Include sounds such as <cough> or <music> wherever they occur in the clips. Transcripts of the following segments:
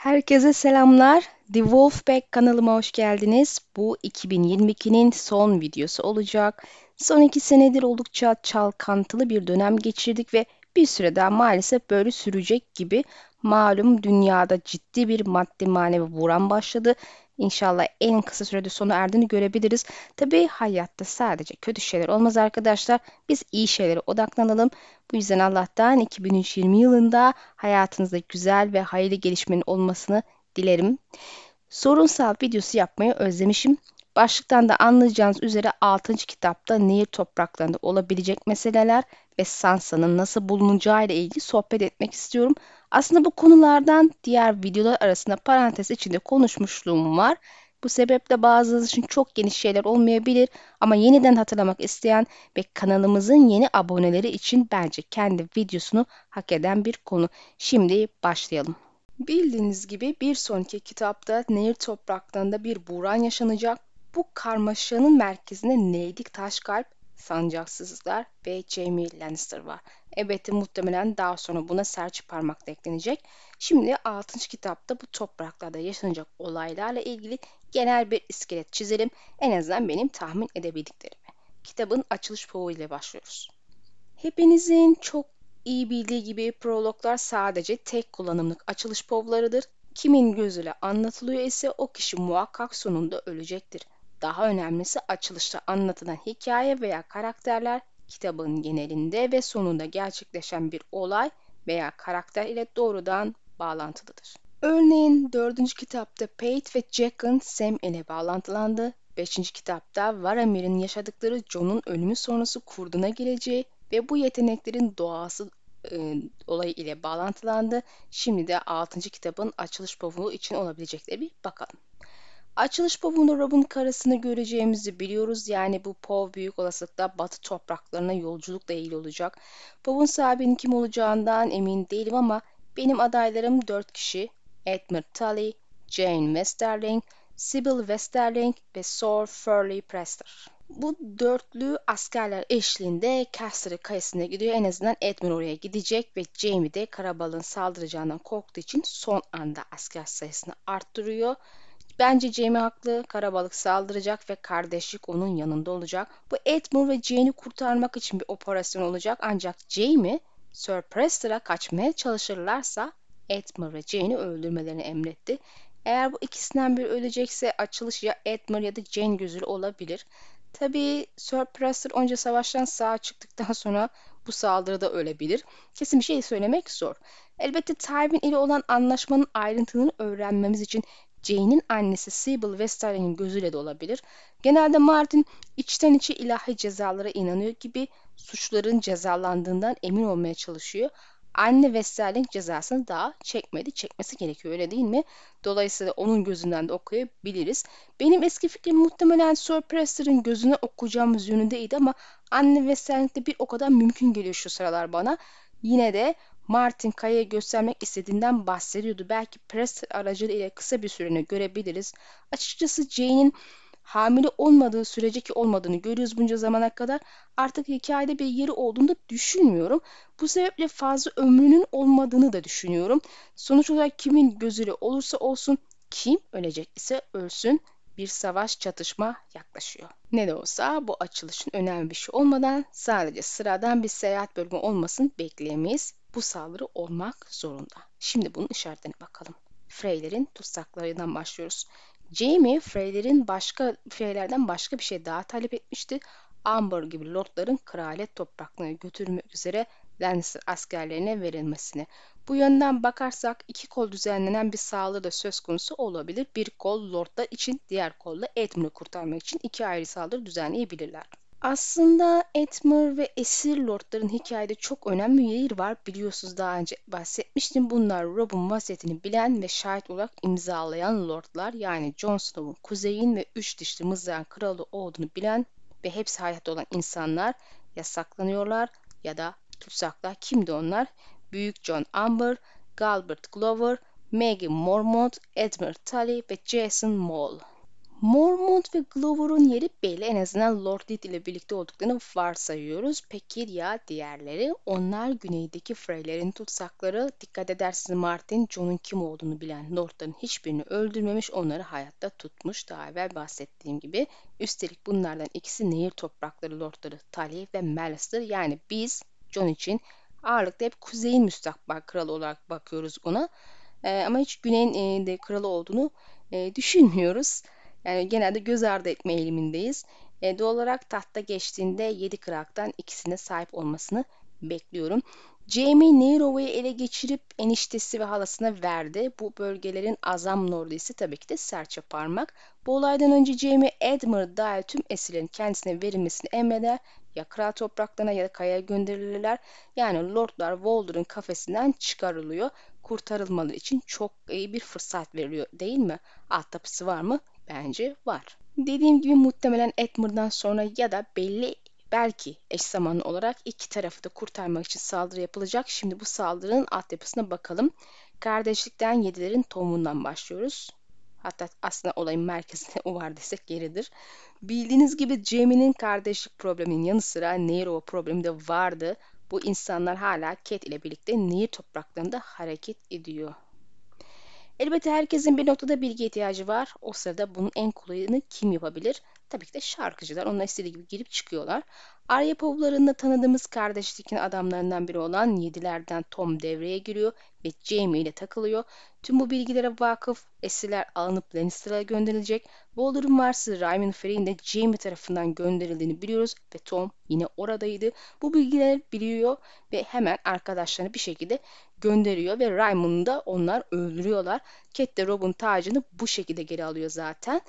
Herkese selamlar. The Wolfpack kanalıma hoş geldiniz. Bu 2022'nin son videosu olacak. Son iki senedir oldukça çalkantılı bir dönem geçirdik ve bir süre daha maalesef böyle sürecek gibi. Malum dünyada ciddi bir maddi manevi buran başladı. İnşallah en kısa sürede sona erdiğini görebiliriz. Tabii hayatta sadece kötü şeyler olmaz arkadaşlar. Biz iyi şeylere odaklanalım. Bu yüzden Allah'tan 2020 yılında hayatınızda güzel ve hayırlı gelişmenin olmasını dilerim. Sorunsal videosu yapmayı özlemişim. Başlıktan da anlayacağınız üzere 6. kitapta Nehir topraklarında olabilecek meseleler ve Sansa'nın nasıl bulunacağı ile ilgili sohbet etmek istiyorum. Aslında bu konulardan diğer videolar arasında parantez içinde konuşmuşluğum var. Bu sebeple bazılarınız için çok geniş şeyler olmayabilir ama yeniden hatırlamak isteyen ve kanalımızın yeni aboneleri için bence kendi videosunu hak eden bir konu. Şimdi başlayalım. Bildiğiniz gibi bir sonraki kitapta Nehir topraklarında bir buğran yaşanacak. Bu karmaşanın merkezinde Neydik Taşkalp, Sancaksızlar ve Jaime Lannister var. Elbette muhtemelen daha sonra buna serçe parmak da eklenecek. Şimdi 6. kitapta bu topraklarda yaşanacak olaylarla ilgili genel bir iskelet çizelim. En azından benim tahmin edebildiklerimi. Kitabın açılış poğu ile başlıyoruz. Hepinizin çok iyi bildiği gibi prologlar sadece tek kullanımlık açılış povlarıdır. Kimin gözüyle anlatılıyor ise o kişi muhakkak sonunda ölecektir. Daha önemlisi açılışta anlatılan hikaye veya karakterler kitabın genelinde ve sonunda gerçekleşen bir olay veya karakter ile doğrudan bağlantılıdır. Örneğin 4. kitapta Pate ve Jack'ın Sam ile bağlantılandı. 5. kitapta Varamir'in yaşadıkları Jon'un ölümü sonrası kurduna geleceği ve bu yeteneklerin doğası e, olayı ile bağlantılandı. Şimdi de 6. kitabın açılış pavuğu için olabilecekleri bir bakalım. Açılış pavuğunda Rob'un karısını göreceğimizi biliyoruz. Yani bu pov büyük olasılıkla batı topraklarına yolculukla ilgili olacak. Pov'un sahibinin kim olacağından emin değilim ama benim adaylarım 4 kişi. Edmund Tully, Jane Westerling, Sybil Westerling ve Sir Furley Prester. Bu dörtlü askerler eşliğinde Caster'ı kayasına gidiyor. En azından Edmund oraya gidecek ve Jamie de karabalığın saldıracağından korktuğu için son anda asker sayısını arttırıyor. Bence Jamie haklı. Karabalık saldıracak ve kardeşlik onun yanında olacak. Bu Edmund ve Jane'i kurtarmak için bir operasyon olacak. Ancak Jamie Sir Preston'a kaçmaya çalışırlarsa Edmund ve Jane'i öldürmelerini emretti. Eğer bu ikisinden biri ölecekse açılış ya Edmund ya da Jane gözüyle olabilir. Tabii Sir Preston onca savaştan sağ çıktıktan sonra bu saldırıda ölebilir. Kesin bir şey söylemek zor. Elbette Tywin ile olan anlaşmanın ayrıntılarını öğrenmemiz için Jane'in annesi Sybil Westerling'in gözüyle de olabilir. Genelde Martin içten içe ilahi cezalara inanıyor gibi suçların cezalandığından emin olmaya çalışıyor. Anne Westerling cezasını daha çekmedi. Çekmesi gerekiyor öyle değil mi? Dolayısıyla onun gözünden de okuyabiliriz. Benim eski fikrim muhtemelen Sir Prester'ın gözüne okuyacağımız yönündeydi ama Anne Westerling de bir o kadar mümkün geliyor şu sıralar bana. Yine de Martin Kaya'ya göstermek istediğinden bahsediyordu. Belki Prester aracılığıyla kısa bir süreni görebiliriz. Açıkçası Jane'in hamile olmadığı sürece ki olmadığını görüyoruz bunca zamana kadar artık hikayede bir yeri olduğunu da düşünmüyorum. Bu sebeple fazla ömrünün olmadığını da düşünüyorum. Sonuç olarak kimin gözüyle olursa olsun kim ölecek ise ölsün bir savaş çatışma yaklaşıyor. Ne de olsa bu açılışın önemli bir şey olmadan sadece sıradan bir seyahat bölümü olmasın bekleyemeyiz. Bu saldırı olmak zorunda. Şimdi bunun işaretlerine bakalım. Freyler'in tutsaklarından başlıyoruz. Jaime Freyler'in başka Freyler'den başka bir şey daha talep etmişti. Amber gibi lordların kraliyet topraklarına götürmek üzere Lannister askerlerine verilmesini. Bu yönden bakarsak iki kol düzenlenen bir saldırı da söz konusu olabilir. Bir kol lordlar için, diğer kolla Edmund'u kurtarmak için iki ayrı saldırı düzenleyebilirler. Aslında Edmure ve esir lordların hikayede çok önemli yeri var. Biliyorsunuz daha önce bahsetmiştim. Bunlar Rob'un vasiyetini bilen ve şahit olarak imzalayan lordlar. Yani Jon Snow'un kuzeyin ve üç dişli mızrağın kralı olduğunu bilen ve hepsi hayatta olan insanlar yasaklanıyorlar ya da tutsaklar. Kimdi onlar? Büyük John Amber, Galbert Glover, Maggie Mormont, Edmure Tully ve Jason Moll. Mormont ve Glover'ın yeri belli. En azından Lord Reed ile birlikte olduklarını varsayıyoruz. Peki ya diğerleri? Onlar güneydeki Freylerin tutsakları. Dikkat edersiniz Martin, John'un kim olduğunu bilen Lordların hiçbirini öldürmemiş, onları hayatta tutmuş. Daha evvel bahsettiğim gibi. Üstelik bunlardan ikisi nehir toprakları Lordları Tully ve Malister. Yani biz John için ağırlıkta hep kuzeyin müstakbel kralı olarak bakıyoruz ona. Ee, ama hiç güneyin e, de kralı olduğunu e, düşünmüyoruz. Yani genelde göz ardı etme eğilimindeyiz. E, doğal olarak tahta geçtiğinde 7 kraktan ikisine sahip olmasını bekliyorum. Jamie Nairova'yı ele geçirip eniştesi ve halasına verdi. Bu bölgelerin azam lordisi tabii ki de serçe parmak. Bu olaydan önce Jamie Edmure dahil tüm esirlerin kendisine verilmesini emreder. Ya kral topraklarına ya da kayaya gönderilirler. Yani lordlar Walder'ın kafesinden çıkarılıyor. Kurtarılmaları için çok iyi bir fırsat veriliyor değil mi? Alt tapısı var mı? Bence var. Dediğim gibi muhtemelen Edmur'dan sonra ya da belli belki eş zamanlı olarak iki tarafı da kurtarmak için saldırı yapılacak. Şimdi bu saldırının altyapısına bakalım. Kardeşlikten yedilerin tohumundan başlıyoruz. Hatta aslında olayın merkezinde <laughs> o var desek geridir. Bildiğiniz gibi Jamie'nin kardeşlik probleminin yanı sıra Nero problemi de vardı. Bu insanlar hala Cat ile birlikte Nehir topraklarında hareket ediyor. Elbette herkesin bir noktada bilgi ihtiyacı var. O sırada bunun en kolayını kim yapabilir? Tabii ki de şarkıcılar. Onlar istediği gibi girip çıkıyorlar. Arya Povları'nda tanıdığımız kardeşlikin adamlarından biri olan Yedilerden Tom devreye giriyor ve Jamie ile takılıyor. Tüm bu bilgilere vakıf esirler alınıp Lannister'a gönderilecek. Walder'ın varsı Ryman Frey'in de Jamie tarafından gönderildiğini biliyoruz ve Tom yine oradaydı. Bu bilgileri biliyor ve hemen arkadaşlarını bir şekilde gönderiyor ve Ryman'ı da onlar öldürüyorlar. Cat de Rob'un tacını bu şekilde geri alıyor zaten.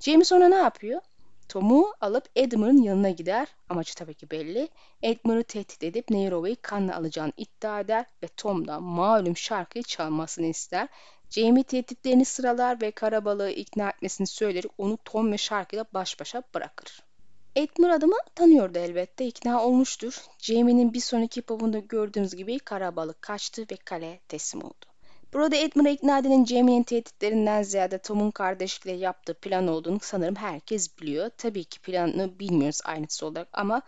Jamie sonra ne yapıyor? Tom'u alıp Edmund'un yanına gider. Amacı tabii ki belli. Edmund'u tehdit edip Nairobi'yi kanla alacağını iddia eder ve Tom'dan malum şarkıyı çalmasını ister. Jamie tehditlerini sıralar ve karabalığı ikna etmesini söyleyerek onu Tom ve şarkıyla baş başa bırakır. Edmund adamı tanıyordu elbette, ikna olmuştur. Jamie'nin bir sonraki pavunda gördüğümüz gibi karabalık kaçtı ve kale teslim oldu. Burada Edmund'a ikna edenin Jamie'nin tehditlerinden ziyade Tom'un kardeşlikle yaptığı plan olduğunu sanırım herkes biliyor. Tabii ki planını bilmiyoruz ayrıntısı olarak ama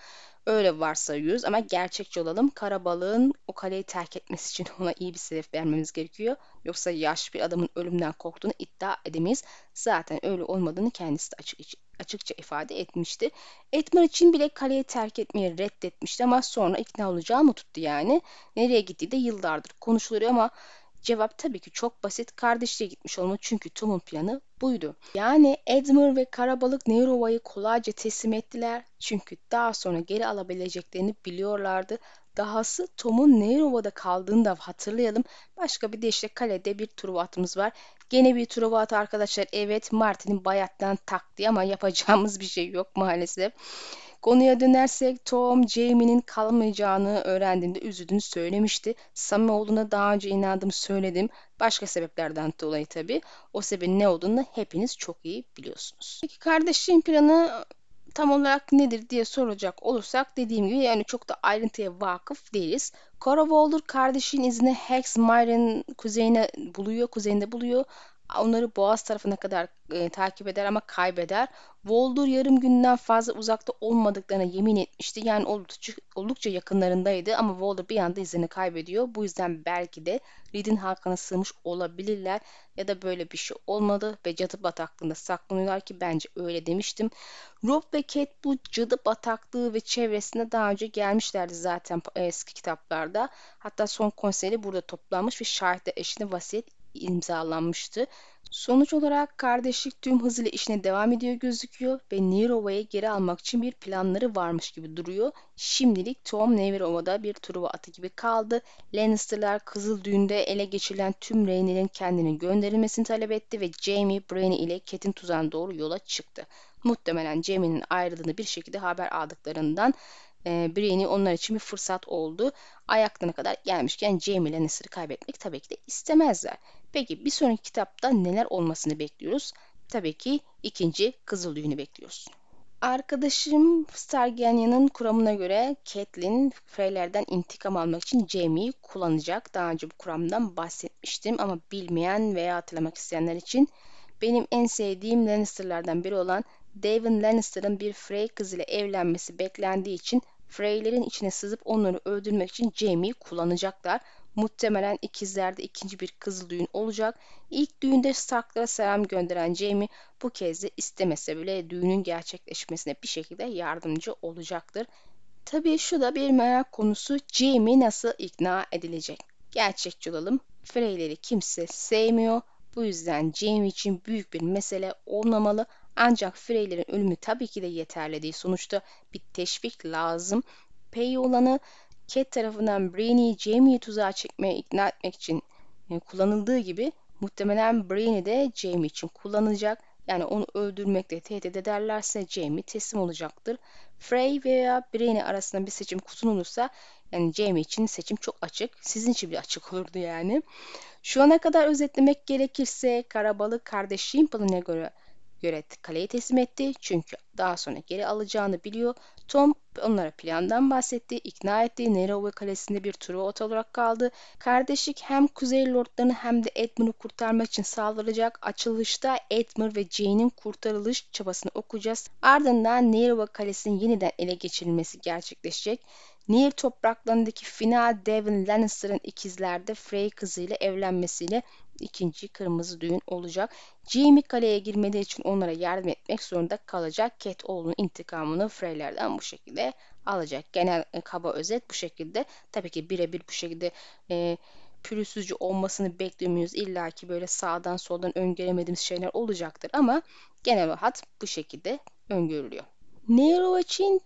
öyle varsayıyoruz. Ama gerçekçi olalım. Karabalığın o kaleyi terk etmesi için <laughs> ona iyi bir sebep vermemiz gerekiyor. Yoksa yaş bir adamın ölümden korktuğunu iddia edemeyiz. Zaten öyle olmadığını kendisi de açık, açıkça ifade etmişti. Edmund için bile kaleyi terk etmeyi reddetmişti ama sonra ikna olacağı mı tuttu yani. Nereye gittiği de yıllardır konuşuluyor ama Cevap tabii ki çok basit. Kardeşliğe gitmiş olma çünkü Tom'un planı buydu. Yani Edmure ve Karabalık Nairova'yı kolayca teslim ettiler. Çünkü daha sonra geri alabileceklerini biliyorlardı. Dahası Tom'un Nairova'da kaldığını da hatırlayalım. Başka bir de işte kalede bir Truva atımız var. Gene bir Truva atı arkadaşlar. Evet Martin'in bayattan taktiği ama yapacağımız bir şey yok maalesef. Konuya dönersek Tom Jamie'nin kalmayacağını öğrendiğinde üzüldüğünü söylemişti. Samimoğlu'na daha önce inandığımı söyledim. Başka sebeplerden dolayı tabii. O sebebin ne olduğunu hepiniz çok iyi biliyorsunuz. Peki kardeşliğin planı tam olarak nedir diye soracak olursak dediğim gibi yani çok da ayrıntıya vakıf değiliz. Cora Walder kardeşin izini Hex Myron kuzeyine buluyor, kuzeyinde buluyor. Onları Boğaz tarafına kadar e, takip eder ama kaybeder. Voldur yarım günden fazla uzakta olmadıklarına yemin etmişti. Yani oldukça, oldukça yakınlarındaydı ama Voldur bir anda izini kaybediyor. Bu yüzden belki de Reed'in halkına sığmış olabilirler ya da böyle bir şey olmadı ve cadı bataklığında saklanıyorlar ki bence öyle demiştim. Rob ve Cat bu cadı bataklığı ve çevresinde daha önce gelmişlerdi zaten eski kitaplarda. Hatta son konseri burada toplanmış ve şahitler eşine vasiyet imzalanmıştı. Sonuç olarak kardeşlik tüm hızıyla işine devam ediyor gözüküyor ve Nirova'yı geri almak için bir planları varmış gibi duruyor. Şimdilik Tom Nevirova'da bir Truva atı gibi kaldı. Lannister'lar Kızıl Düğün'de ele geçirilen tüm Rhaeny'lerin kendini gönderilmesini talep etti ve Jaime Brienne ile Cat'in tuzağına doğru yola çıktı. Muhtemelen Jaime'nin ayrıldığını bir şekilde haber aldıklarından e, Brienne onlar için bir fırsat oldu. Ayaklarına kadar gelmişken Jaime Lannister'ı kaybetmek tabii ki de istemezler. Peki bir sonraki kitapta neler olmasını bekliyoruz? Tabii ki ikinci Kızıl Düğünü bekliyoruz. Arkadaşım Starganya'nın kuramına göre Catelyn Freylerden intikam almak için Jaime'yi kullanacak. Daha önce bu kuramdan bahsetmiştim ama bilmeyen veya hatırlamak isteyenler için benim en sevdiğim Lannister'lardan biri olan Daemon Lannister'ın bir Frey kızıyla evlenmesi beklendiği için Frey'lerin içine sızıp onları öldürmek için Jaime'yi kullanacaklar. Muhtemelen ikizlerde ikinci bir kızıl düğün olacak. İlk düğünde Stark'lara selam gönderen Jaime bu kez de istemese bile düğünün gerçekleşmesine bir şekilde yardımcı olacaktır. Tabii şu da bir merak konusu Jaime nasıl ikna edilecek? Gerçekçi olalım. Freyleri kimse sevmiyor. Bu yüzden Jaime için büyük bir mesele olmamalı. Ancak Freyler'in ölümü tabii ki de yeterli değil. Sonuçta bir teşvik lazım. Pey olanı Cat tarafından Brainy'i Jaime'yi tuzağa çekmeye ikna etmek için e, kullanıldığı gibi muhtemelen Brainy de Jaime için kullanılacak. Yani onu öldürmekle tehdit ederlerse Jaime teslim olacaktır. Frey veya Brainy arasında bir seçim sunulursa yani Jaime için seçim çok açık. Sizin için bir açık olurdu yani. Şu ana kadar özetlemek gerekirse Karabalık kardeş Shimple'ına göre göre kaleyi teslim etti. Çünkü daha sonra geri alacağını biliyor. Tom onlara plandan bahsetti, ikna etti. Nerova kalesinde bir Truot olarak kaldı. Kardeşlik hem Kuzey Lordlarını hem de Edmund'u kurtarmak için saldıracak. Açılışta Edmund ve Jane'in kurtarılış çabasını okuyacağız. Ardından Nerova kalesinin yeniden ele geçirilmesi gerçekleşecek. Nehir topraklarındaki final Devin Lannister'ın ikizlerde Frey kızıyla evlenmesiyle ikinci kırmızı düğün olacak. Jaime kaleye girmeleri için onlara yardım etmek zorunda kalacak. Cat oğlunun intikamını Freylerden bu şekilde alacak. Genel e, kaba özet bu şekilde. Tabii ki birebir bu şekilde e, pürüzsüzce olmasını beklemiyoruz. İlla ki böyle sağdan soldan öngöremediğimiz şeyler olacaktır ama genel hat bu şekilde öngörülüyor. Nero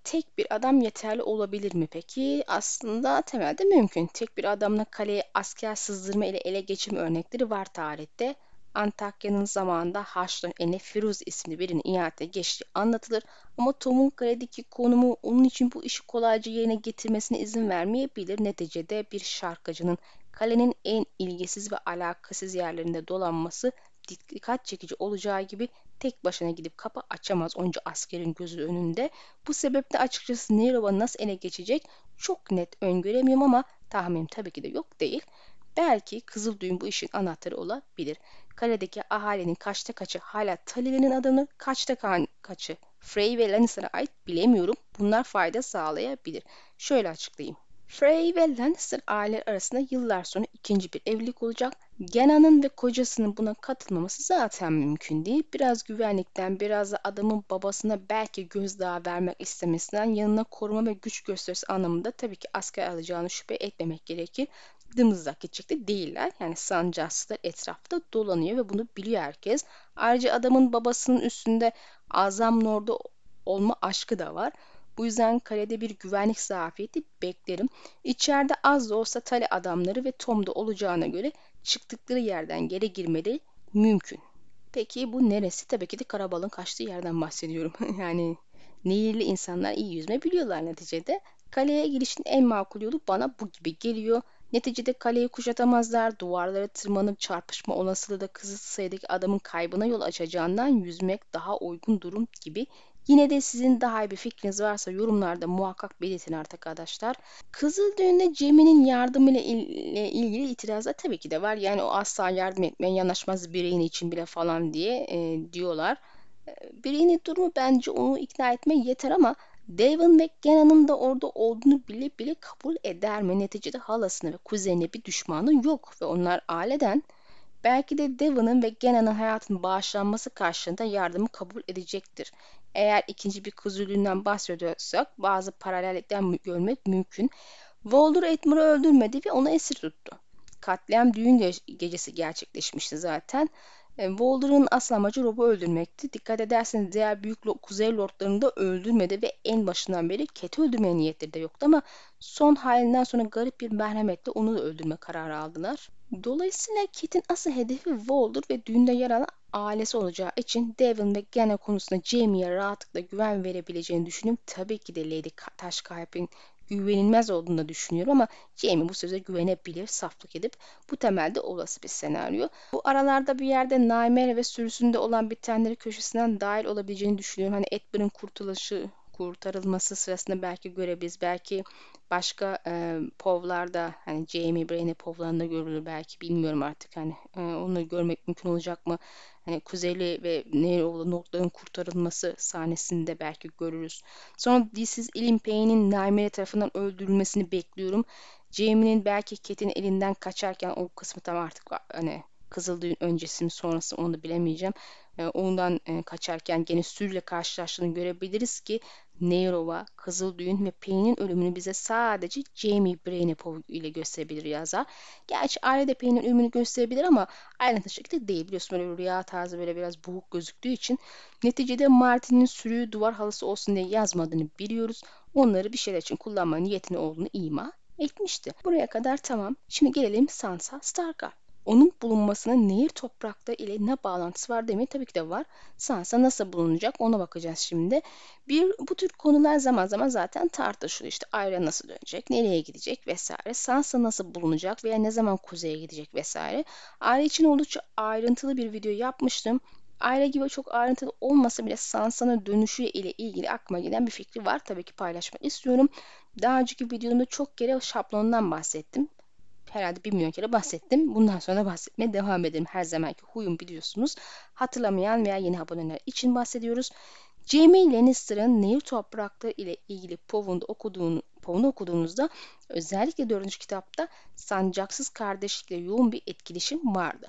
tek bir adam yeterli olabilir mi peki? Aslında temelde mümkün. Tek bir adamla kaleye asker sızdırma ile ele geçirme örnekleri var tarihte. Antakya'nın zamanında Haçlı'nın eline Firuz isimli birinin ihanete geçtiği anlatılır. Ama Tom'un kaledeki konumu onun için bu işi kolayca yerine getirmesine izin vermeyebilir. Neticede bir şarkıcının kalenin en ilgisiz ve alakasız yerlerinde dolanması dikkat çekici olacağı gibi tek başına gidip kapı açamaz onca askerin gözü önünde. Bu sebeple açıkçası Nerova nasıl ele geçecek çok net öngöremiyorum ama tahminim tabii ki de yok değil. Belki Kızıl Düğün bu işin anahtarı olabilir. Kaledeki ahalinin kaçta kaçı hala Talile'nin adını, kaçta kaçı Frey ve Lannister'a ait bilemiyorum. Bunlar fayda sağlayabilir. Şöyle açıklayayım. Frey ve Lannister aileler arasında yıllar sonra ikinci bir evlilik olacak. Gena'nın ve kocasının buna katılmaması zaten mümkün değil. Biraz güvenlikten, biraz da adamın babasına belki gözdağı vermek istemesinden yanına koruma ve güç gösterisi anlamında tabii ki asker alacağını şüphe etmemek gerekir. Dımızdak geçecekte değiller. Yani sancakçılar etrafta dolanıyor ve bunu biliyor herkes. Ayrıca adamın babasının üstünde Azam Lord'u olma aşkı da var. Bu yüzden kalede bir güvenlik zafiyeti beklerim. İçeride az da olsa tale adamları ve Tom da olacağına göre çıktıkları yerden geri girmeleri mümkün. Peki bu neresi? Tabii ki de karabalın kaçtığı yerden bahsediyorum. <laughs> yani nehirli insanlar iyi yüzme biliyorlar neticede. Kaleye girişin en makul yolu bana bu gibi geliyor. Neticede kaleyi kuşatamazlar. Duvarlara tırmanıp çarpışma olasılığı da kısıtlı sayıdaki adamın kaybına yol açacağından yüzmek daha uygun durum gibi Yine de sizin daha iyi bir fikriniz varsa yorumlarda muhakkak belirtin arkadaşlar. Kızıl Düğün'de Cem'in yardımı ile ilgili itirazlar tabii ki de var. Yani o asla yardım etmeye yanaşmaz bireyin için bile falan diye e, diyorlar. E, bireyin durumu bence onu ikna etmeye yeter ama Devon McGannon'ın da orada olduğunu bile bile kabul eder mi? Neticede halasına ve kuzenine bir düşmanı yok ve onlar aileden belki de Devon'ın ve Gannon'ın hayatının bağışlanması karşılığında yardımı kabul edecektir. Eğer ikinci bir kuzulüğünden bahsediyorsak bazı paralellikler görmek mümkün. Voldur Edmur'u öldürmedi ve onu esir tuttu. Katliam düğün gecesi gerçekleşmişti zaten. E, Voldor'un asıl amacı Rob'u öldürmekti. Dikkat ederseniz diğer büyük kuzey lordlarını da öldürmedi ve en başından beri Cat'i öldürmeye niyetleri de yoktu ama son halinden sonra garip bir merhametle onu da öldürme kararı aldılar. Dolayısıyla Cat'in asıl hedefi Voldor ve düğünde yer alan ailesi olacağı için Devon ve Gene konusunda Jamie'ye rahatlıkla güven verebileceğini düşünüyorum. Tabii ki de Lady Taşkalp'in güvenilmez olduğunu da düşünüyorum ama Jamie bu söze güvenebilir, saflık edip bu temelde olası bir senaryo. Bu aralarda bir yerde Naimere ve sürüsünde olan bitenleri köşesinden dahil olabileceğini düşünüyorum. Hani Edward'ın kurtuluşu kurtarılması sırasında belki görebiliriz. Belki başka e, povlarda hani Jamie Brain'e povlarında görülür belki bilmiyorum artık hani e, onları görmek mümkün olacak mı? Hani Kuzeyli ve Nehroğlu notların kurtarılması sahnesinde belki görürüz. Sonra This is Ellen Payne'in Naimere tarafından öldürülmesini bekliyorum. Jamie'nin belki Cat'in elinden kaçarken o kısmı tam artık hani Kızıl Düğün öncesi mi sonrası onu da bilemeyeceğim. Ondan kaçarken gene sürüyle karşılaştığını görebiliriz ki Neyrova, Kızıl Düğün ve Payne'in ölümünü bize sadece Jamie Brainapov ile gösterebilir yazar. Gerçi ailede Payne'in ölümünü gösterebilir ama ayrıntılı şekilde değil. Biliyorsun böyle rüya tarzı böyle biraz boğuk gözüktüğü için. Neticede Martin'in sürüyü duvar halısı olsun diye yazmadığını biliyoruz. Onları bir şeyler için kullanma niyetini olduğunu ima etmişti. Buraya kadar tamam. Şimdi gelelim Sansa Stark'a onun bulunmasının nehir toprakta ile ne bağlantısı var demeyi tabii ki de var. Sansa nasıl bulunacak ona bakacağız şimdi. Bir bu tür konular zaman zaman zaten tartışılıyor. İşte Arya nasıl dönecek, nereye gidecek vesaire. Sansa nasıl bulunacak veya ne zaman kuzeye gidecek vesaire. Arya için oldukça ayrıntılı bir video yapmıştım. Arya gibi çok ayrıntılı olmasa bile Sansa'nın dönüşü ile ilgili aklıma gelen bir fikri var. Tabii ki paylaşmak istiyorum. Daha önceki videomda çok kere şablondan bahsettim herhalde bir milyon kere bahsettim. Bundan sonra bahsetmeye devam edelim. Her zamanki huyum biliyorsunuz. Hatırlamayan veya yeni aboneler için bahsediyoruz. Jamie Lannister'ın Nehir Toprakları ile ilgili Pov'un okuduğunu, Pov'unu okuduğunuzda özellikle 4. kitapta sancaksız kardeşlikle yoğun bir etkileşim vardı.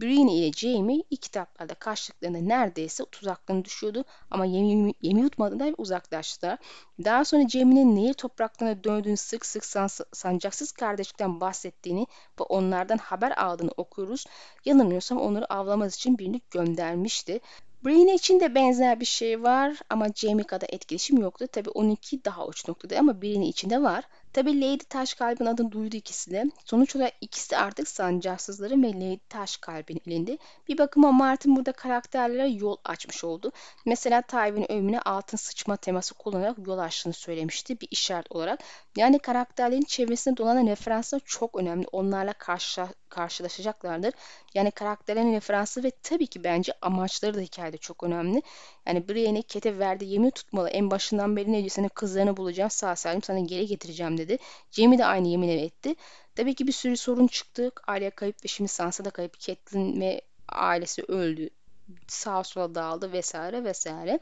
Brienne ile Jaime ilk kitaplarda karşılıklarında neredeyse tuzaklarına düşüyordu ama yemi, yemi yutmadan da uzaklaştılar. Daha sonra Jaime'nin nehir topraklarına döndüğünü sık sık san, sancaksız kardeşlikten bahsettiğini ve onlardan haber aldığını okuyoruz. Yanılmıyorsam onları avlamaz için birini göndermişti. Brienne için de benzer bir şey var ama Jaime kadar etkileşim yoktu. Tabi 12 daha uç noktada ama Brienne içinde var. Tabi Lady Taşkalb'in adını duydu ikisi de. Sonuç olarak ikisi artık sancaksızların ve Lady Taşkalb'in elinde. Bir bakıma Martin burada karakterlere yol açmış oldu. Mesela Tywin ölümüne altın sıçma teması kullanarak yol açtığını söylemişti bir işaret olarak. Yani karakterlerin çevresinde dolanan referanslar çok önemli. Onlarla karşı, karşılaşacaklardır. Yani karakterlerin referansı ve tabii ki bence amaçları da hikayede çok önemli. Yani Brienne Kete verdiği yemin tutmalı. En başından beri ne diyor? Senin kızlarını bulacağım sağ salim sana geri getireceğim dedi. Jamie de aynı yemin etti. Tabii ki bir sürü sorun çıktı. Arya kayıp ve şimdi Sansa da kayıp. Catelyn ve ailesi öldü. Sağa sola dağıldı vesaire vesaire.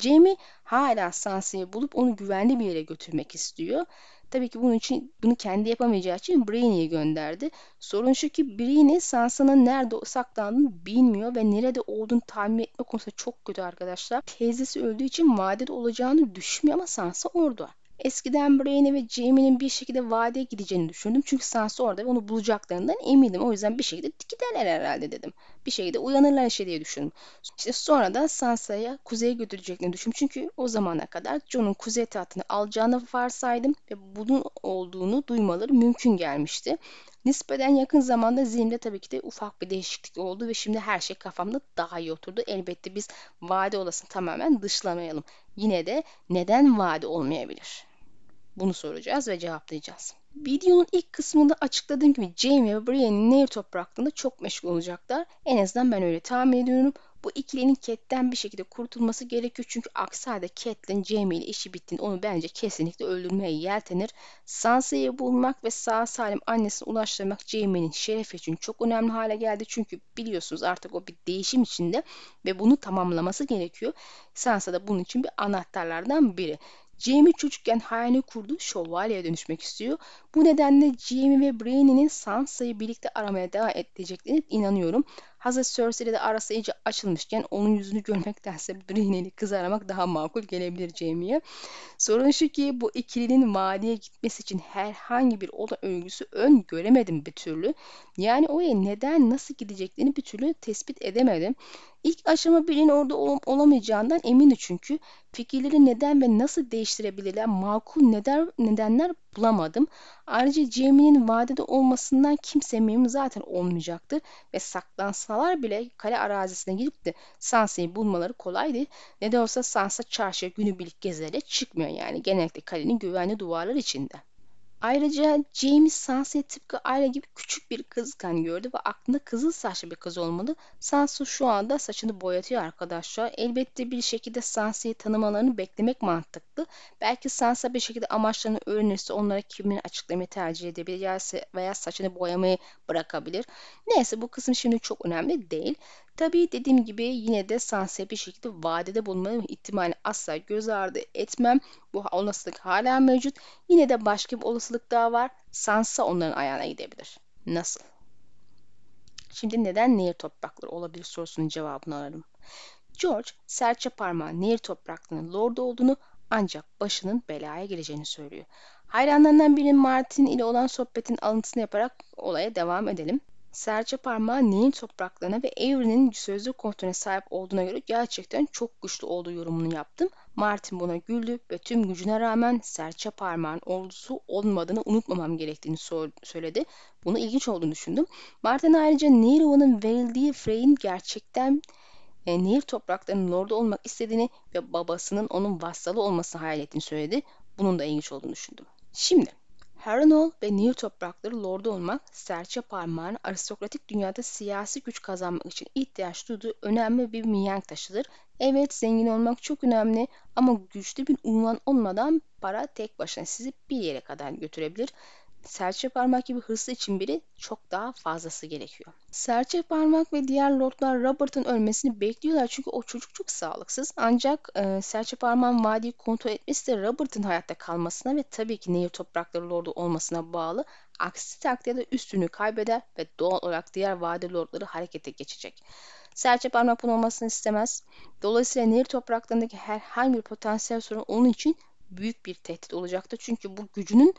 Jamie hala Sansa'yı bulup onu güvenli bir yere götürmek istiyor. Tabii ki bunun için bunu kendi yapamayacağı için Brainy'yi gönderdi. Sorun şu ki Brainy Sansa'nın nerede saklandığını bilmiyor ve nerede olduğunu tahmin etme konusunda çok kötü arkadaşlar. Teyzesi öldüğü için vadede olacağını düşünmüyor ama Sansa orada. Eskiden Brainy ve Jaime'nin bir şekilde vadeye gideceğini düşündüm. Çünkü Sansa orada ve onu bulacaklarından eminim. O yüzden bir şekilde giderler herhalde dedim. Bir şekilde uyanırlar şey diye düşündüm. İşte sonra da Sansa'ya kuzeye götüreceklerini düşündüm. Çünkü o zamana kadar Jon'un kuzey tahtını alacağını varsaydım ve bunun olduğunu duymaları mümkün gelmişti. Nispeten yakın zamanda zihnimde tabii ki de ufak bir değişiklik oldu ve şimdi her şey kafamda daha iyi oturdu. Elbette biz vade olasını tamamen dışlamayalım. Yine de neden vade olmayabilir? Bunu soracağız ve cevaplayacağız. Videonun ilk kısmında açıkladığım gibi Jamie ve Brienne'in nehir topraklığında çok meşgul olacaklar. En azından ben öyle tahmin ediyorum. Bu ikilinin Cat'ten bir şekilde kurtulması gerekiyor. Çünkü aksi halde Catelyn Jamie ile işi bittiğinde onu bence kesinlikle öldürmeye yeltenir. Sansa'yı bulmak ve sağ salim annesine ulaştırmak Jamie'nin şerefi için çok önemli hale geldi. Çünkü biliyorsunuz artık o bir değişim içinde ve bunu tamamlaması gerekiyor. Sansa da bunun için bir anahtarlardan biri. Jamie çocukken hayalini kurduğu şövalyeye dönüşmek istiyor. Bu nedenle Jamie ve Brainy'nin Sansa'yı birlikte aramaya devam edeceklerine inanıyorum. Hazır Cersei de arası iyice açılmışken onun yüzünü görmektense <laughs> Brainy'li kız aramak daha makul gelebilir Jamie'ye. Sorun şu ki bu ikilinin vadiye gitmesi için herhangi bir oda örgüsü ön göremedim bir türlü. Yani oraya neden nasıl gideceklerini bir türlü tespit edemedim. İlk aşama birinin orada ol olamayacağından emindi çünkü. Fikirleri neden ve nasıl değiştirebilirler makul neden, nedenler bulamadım. Ayrıca Jamie'nin vadede olmasından kimse memnun zaten olmayacaktır ve saklansalar bile kale arazisine gidip de Sansa'yı bulmaları kolaydı. Ne de olsa Sansa çarşıya günübirlik gezerek çıkmıyor yani genellikle kalenin güvenli duvarlar içinde. Ayrıca James Sansa'yı tıpkı Ayla gibi küçük bir kızken gördü ve aklında kızıl saçlı bir kız olmalı. Sansa şu anda saçını boyatıyor arkadaşlar. Elbette bir şekilde Sansa'yı tanımalarını beklemek mantıklı. Belki Sansa bir şekilde amaçlarını öğrenirse onlara kimliğini açıklamayı tercih edebilir veya saçını boyamayı bırakabilir. Neyse bu kısım şimdi çok önemli değil. Tabii dediğim gibi yine de Sansa'ya bir şekilde vadede bulma ihtimali asla göz ardı etmem. Bu olasılık hala mevcut. Yine de başka bir olasılık daha var. Sansa onların ayağına gidebilir. Nasıl? Şimdi neden nehir toprakları olabilir sorusunun cevabını ararım. George, serçe parmağın nehir topraklarının lordu olduğunu ancak başının belaya gireceğini söylüyor. Hayranlarından birinin Martin ile olan sohbetin alıntısını yaparak olaya devam edelim. Serçe parmağı Nil topraklarına ve Avery'nin sözlük kontrolüne sahip olduğuna göre gerçekten çok güçlü olduğu yorumunu yaptım. Martin buna güldü ve tüm gücüne rağmen serçe parmağın ordusu olmadığını unutmamam gerektiğini söyledi. Bunu ilginç olduğunu düşündüm. Martin ayrıca Nero'nun verildiği Frey'in gerçekten e, Nehir topraklarının lordu olmak istediğini ve babasının onun vassalı olmasını hayal ettiğini söyledi. Bunun da ilginç olduğunu düşündüm. Şimdi Harrenhal ve Nehir toprakları lordu olmak, serçe parmağın aristokratik dünyada siyasi güç kazanmak için ihtiyaç duyduğu önemli bir mihenk taşıdır. Evet zengin olmak çok önemli ama güçlü bir unvan olmadan para tek başına sizi bir yere kadar götürebilir serçe parmak gibi hırslı için biri çok daha fazlası gerekiyor. Serçe parmak ve diğer lordlar Robert'ın ölmesini bekliyorlar çünkü o çocuk çok sağlıksız. Ancak e, serçe parmağın vadiyi kontrol etmesi de Robert'ın hayatta kalmasına ve tabii ki nehir toprakları lordu olmasına bağlı. Aksi takdirde üstünü kaybeder ve doğal olarak diğer vadi lordları harekete geçecek. Serçe parmak bunun olmasını istemez. Dolayısıyla nehir topraklarındaki herhangi bir potansiyel sorun onun için büyük bir tehdit olacaktır. Çünkü bu gücünün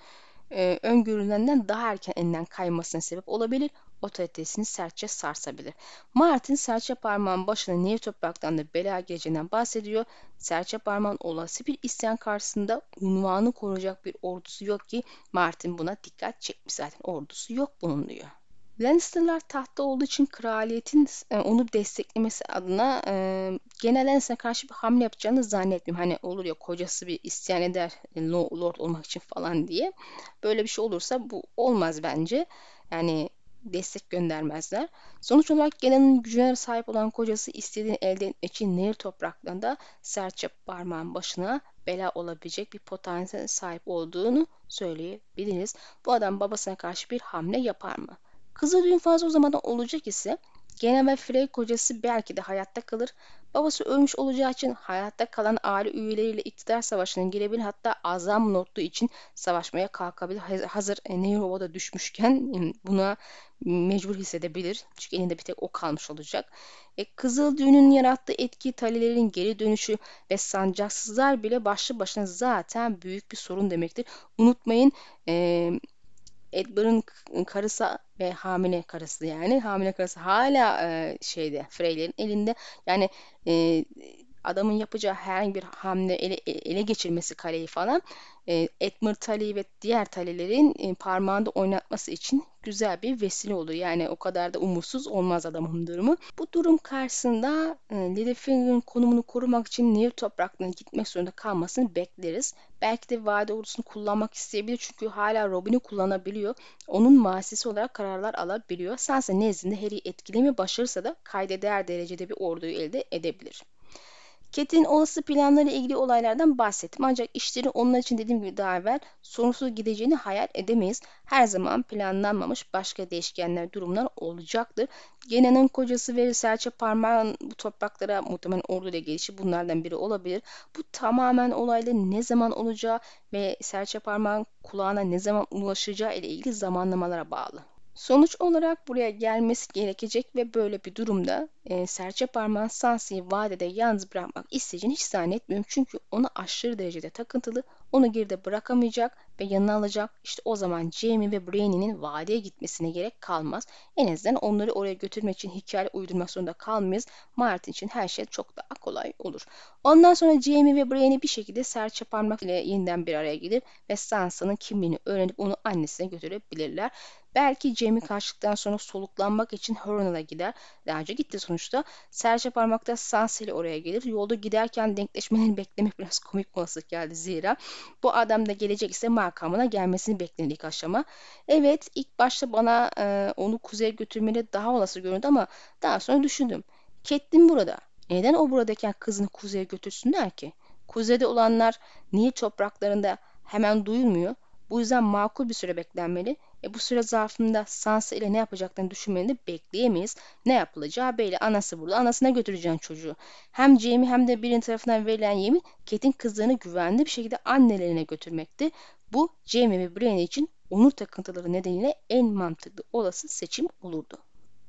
e, öngörülenden daha erken elinden kaymasına sebep olabilir, otoritesini sertçe sarsabilir. Martin serçe parmağın başına Nehir topraktan da bela geleceğinden bahsediyor. Serçe parmağın olası bir isyan karşısında unvanı koruyacak bir ordusu yok ki Martin buna dikkat çekmiş zaten ordusu yok bunun diyor. Lannister'lar tahtta olduğu için kraliyetin e, onu desteklemesi adına e, genel Lannister'a karşı bir hamle yapacağını zannetmiyorum. Hani olur ya kocası bir isyan eder e, lord olmak için falan diye. Böyle bir şey olursa bu olmaz bence. Yani destek göndermezler. Sonuç olarak gelenin gücüne sahip olan kocası istediğini elde etmek için nehir topraklarında serçe parmağın başına bela olabilecek bir potansiyel sahip olduğunu söyleyebiliriz. Bu adam babasına karşı bir hamle yapar mı? Kızıl düğün fazla uzamadan olacak ise Gene ve Frey kocası belki de hayatta kalır. Babası ölmüş olacağı için hayatta kalan aile üyeleriyle iktidar savaşına girebilir. Hatta azam notlu için savaşmaya kalkabilir. Hazır e, Nehruova düşmüşken e, buna mecbur hissedebilir. Çünkü elinde bir tek o kalmış olacak. E, Kızıl Düğün'ün yarattığı etki talelerin geri dönüşü ve sancaksızlar bile başlı başına zaten büyük bir sorun demektir. Unutmayın e, Edward'ın karısı ve hamile karısı yani. Hamile karısı hala e, şeyde Freyler'in elinde. Yani e, adamın yapacağı herhangi bir hamle ele, ele geçirmesi kaleyi falan e, Edmund Tully ve diğer Tully'lerin e, parmağında oynatması için güzel bir vesile olur. Yani o kadar da umutsuz olmaz adamın durumu. Bu durum karşısında e, Littlefinger'ın konumunu korumak için Nehir topraklarına gitmek zorunda kalmasını bekleriz. Belki de vade ordusunu kullanmak isteyebilir çünkü hala Robin'i kullanabiliyor. Onun masisi olarak kararlar alabiliyor. Sansa nezdinde Harry'i etkilemeyi başarırsa da kaydeder derecede bir orduyu elde edebilir. Ket'in olası planları ilgili olaylardan bahsettim. Ancak işleri onlar için dediğim gibi daha evvel sorunsuz gideceğini hayal edemeyiz. Her zaman planlanmamış başka değişkenler, durumlar olacaktır. Gena'nın kocası ve serçe parmağın bu topraklara muhtemelen orduyla gelişi bunlardan biri olabilir. Bu tamamen olayların ne zaman olacağı ve serçe parmağın kulağına ne zaman ulaşacağı ile ilgili zamanlamalara bağlı. Sonuç olarak buraya gelmesi gerekecek ve böyle bir durumda e, serçe parmağın Sansa'yı vadede yalnız bırakmak isteyeceğini hiç zannetmiyorum. Çünkü ona aşırı derecede takıntılı, onu geride bırakamayacak ve yanına alacak. İşte o zaman Jamie ve Brainy'nin vadeye gitmesine gerek kalmaz. En azından onları oraya götürmek için hikaye uydurmak zorunda kalmayız. Martin için her şey çok daha kolay olur. Ondan sonra Jamie ve Brainy bir şekilde serçe parmak ile yeniden bir araya gelir ve Sansa'nın kimliğini öğrenip onu annesine götürebilirler. Belki Jamie kaçtıktan sonra soluklanmak için Hornell'a gider. Daha önce gitti sonuçta. Serçe parmakta Sansa ile oraya gelir. Yolda giderken denkleşmelerini <laughs> beklemek biraz komik olasılık geldi zira. Bu adam da gelecek ise makamına gelmesini bekledik aşama. Evet ilk başta bana e, onu kuzeye götürmeleri daha olası göründü ama daha sonra düşündüm. Catelyn burada. Neden o buradayken kızını kuzeye götürsünler ki? Kuzeyde olanlar Nil topraklarında hemen duyulmuyor. Bu yüzden makul bir süre beklenmeli. E bu süre zarfında Sansa ile ne yapacaklarını düşünmelerini bekleyemeyiz. Ne yapılacağı belli. Anası burada. Anasına götüreceğin çocuğu. Hem Jaime hem de birinin tarafından verilen yemin Ket'in kızlarını güvenli bir şekilde annelerine götürmekti. Bu Jaime ve Brienne için onur takıntıları nedeniyle en mantıklı olası seçim olurdu.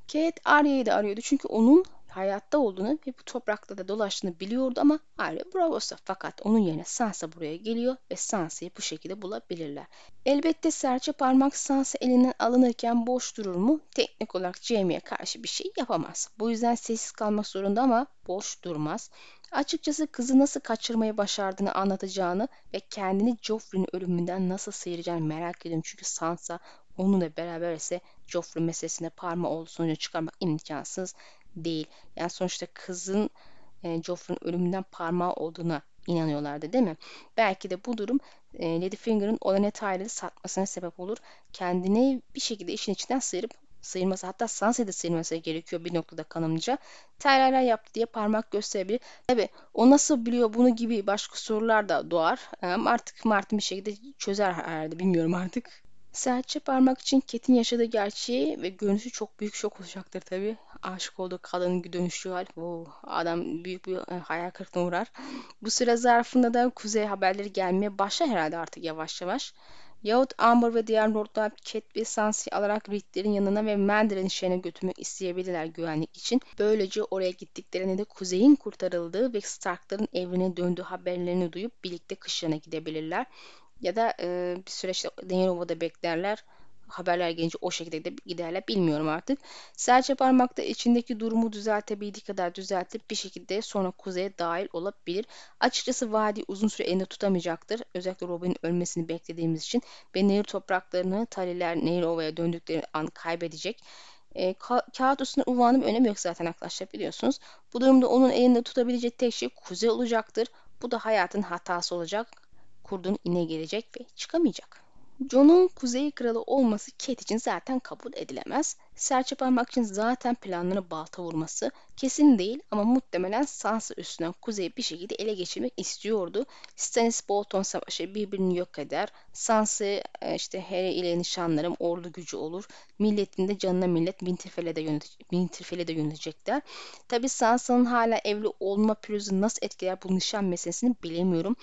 Cat Arya'yı da arıyordu çünkü onun hayatta olduğunu ve bu toprakta da dolaştığını biliyordu ama Arya Bravos'ta. Fakat onun yerine Sansa buraya geliyor ve Sansa'yı bu şekilde bulabilirler. Elbette serçe parmak Sansa elinden alınırken boş durur mu? Teknik olarak Jaime'ye karşı bir şey yapamaz. Bu yüzden sessiz kalmak zorunda ama boş durmaz. Açıkçası kızı nasıl kaçırmayı başardığını anlatacağını ve kendini Joffrey'nin ölümünden nasıl sıyıracağını merak ediyorum. Çünkü Sansa onunla beraber ise Joffrey meselesine parmağı olduğu sonucu çıkarmak imkansız değil. Yani sonuçta kızın e, Joffrey'nin ölümünden parmağı olduğuna inanıyorlardı değil mi? Belki de bu durum e, Ladyfinger'ın Olenna Tyler'ı satmasına sebep olur. Kendini bir şekilde işin içinden sıyırıp sıyırması hatta Sansa'yı da sıyırması gerekiyor bir noktada kanımca. Tyler'ler yaptı diye parmak gösterebilir. Tabi o nasıl biliyor bunu gibi başka sorular da doğar. Ama artık Martin bir şekilde çözer herhalde bilmiyorum artık. Serçe parmak için Ket'in yaşadığı gerçeği ve görünüşü çok büyük şok olacaktır tabi. Aşık olduğu kadının dönüşü hal. Oh, adam büyük bir e, hayal kırıklığına uğrar. Bu süre zarfında da kuzey haberleri gelmeye başlar herhalde artık yavaş yavaş. Yahut Amber ve diğer lordlar Cat ve Sansa alarak Reed'lerin yanına ve Mandarin şehrine götürmek isteyebilirler güvenlik için. Böylece oraya gittiklerinde de kuzeyin kurtarıldığı ve Starkların evrine döndüğü haberlerini duyup birlikte kışlarına gidebilirler. Ya da e, bir süreçte Denirova'da beklerler. Haberler gelince o şekilde de giderler bilmiyorum artık. Serçe parmakta içindeki durumu düzeltebildiği kadar düzeltip bir şekilde sonra kuzeye dahil olabilir. Açıkçası vadi uzun süre elinde tutamayacaktır. Özellikle Robin'in ölmesini beklediğimiz için ve nehir topraklarını Taliler Nehir döndükleri an kaybedecek. E, ka- kağıt üstünde Uvan'ın bir önemi yok zaten arkadaşlar biliyorsunuz. Bu durumda onun elinde tutabileceği tek şey kuzey olacaktır. Bu da hayatın hatası olacak kurdun ine gelecek ve çıkamayacak. John'un Kuzey Kralı olması Kate için zaten kabul edilemez. Serçe parmak için zaten planlarına balta vurması kesin değil ama muhtemelen Sansa üstünden Kuzey'i bir şekilde ele geçirmek istiyordu. Stannis Bolton savaşı birbirini yok eder. Sansa e, işte Harry ile nişanlarım ordu gücü olur. Milletin de canına millet Winterfell'e de, yönet Winterfell'e de yönelecekler. Tabi Sansa'nın hala evli olma pürüzü nasıl etkiler bu nişan meselesini bilemiyorum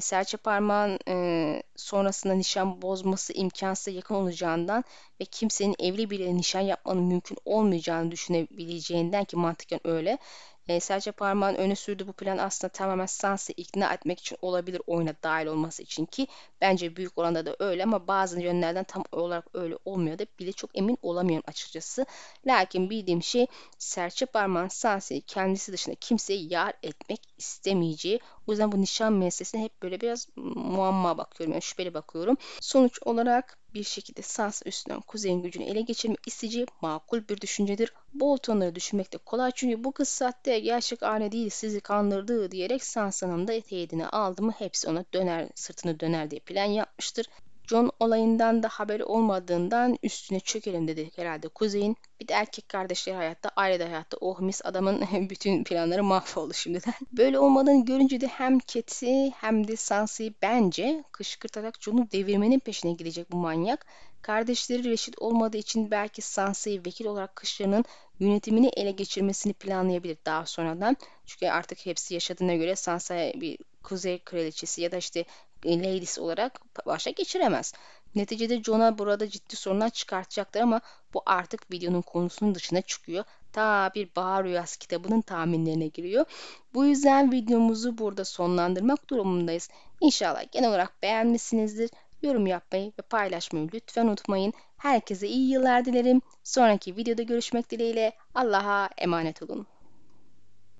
serçe parmağın e, sonrasında nişan bozması imkansız yakın olacağından ve kimsenin evli biriyle nişan yapmanın mümkün olmayacağını düşünebileceğinden ki mantıken öyle. E, serçe parmağın öne sürdüğü bu plan aslında tamamen Sansa'yı ikna etmek için olabilir oyuna dahil olması için ki bence büyük oranda da öyle ama bazı yönlerden tam olarak öyle olmuyor da bile çok emin olamıyorum açıkçası. Lakin bildiğim şey serçe parmağın Sansa'yı kendisi dışında kimseye yar etmek istemeyeceği. O yüzden bu nişan meselesine hep böyle biraz muamma bakıyorum. Yani şüpheli bakıyorum. Sonuç olarak bir şekilde Sansa üstünden kuzeyin gücünü ele geçirmek isteyeceği makul bir düşüncedir. Bolton'ları düşünmek de kolay çünkü bu kız sahte gerçek anne değil sizi kandırdı diyerek Sansa'nın da teyidini aldı mı hepsi ona döner sırtını döner diye plan yapmıştır. John olayından da haberi olmadığından üstüne çökelim dedi herhalde Kuzey'in. Bir de erkek kardeşleri hayatta, ailede hayatta. Oh mis adamın <laughs> bütün planları mahvoldu şimdiden. <laughs> Böyle olmadığını görünce de hem Cat'i hem de Sansa'yı bence kışkırtarak John'u devirmenin peşine gidecek bu manyak. Kardeşleri reşit olmadığı için belki Sansa'yı vekil olarak kışlarının yönetimini ele geçirmesini planlayabilir daha sonradan. Çünkü artık hepsi yaşadığına göre Sansa'ya bir kuzey kraliçesi ya da işte ladies olarak başa geçiremez. Neticede John'a burada ciddi sorunlar çıkartacaklar ama bu artık videonun konusunun dışına çıkıyor. Ta bir Bahar Rüyası kitabının tahminlerine giriyor. Bu yüzden videomuzu burada sonlandırmak durumundayız. İnşallah genel olarak beğenmişsinizdir. Yorum yapmayı ve paylaşmayı lütfen unutmayın. Herkese iyi yıllar dilerim. Sonraki videoda görüşmek dileğiyle. Allah'a emanet olun.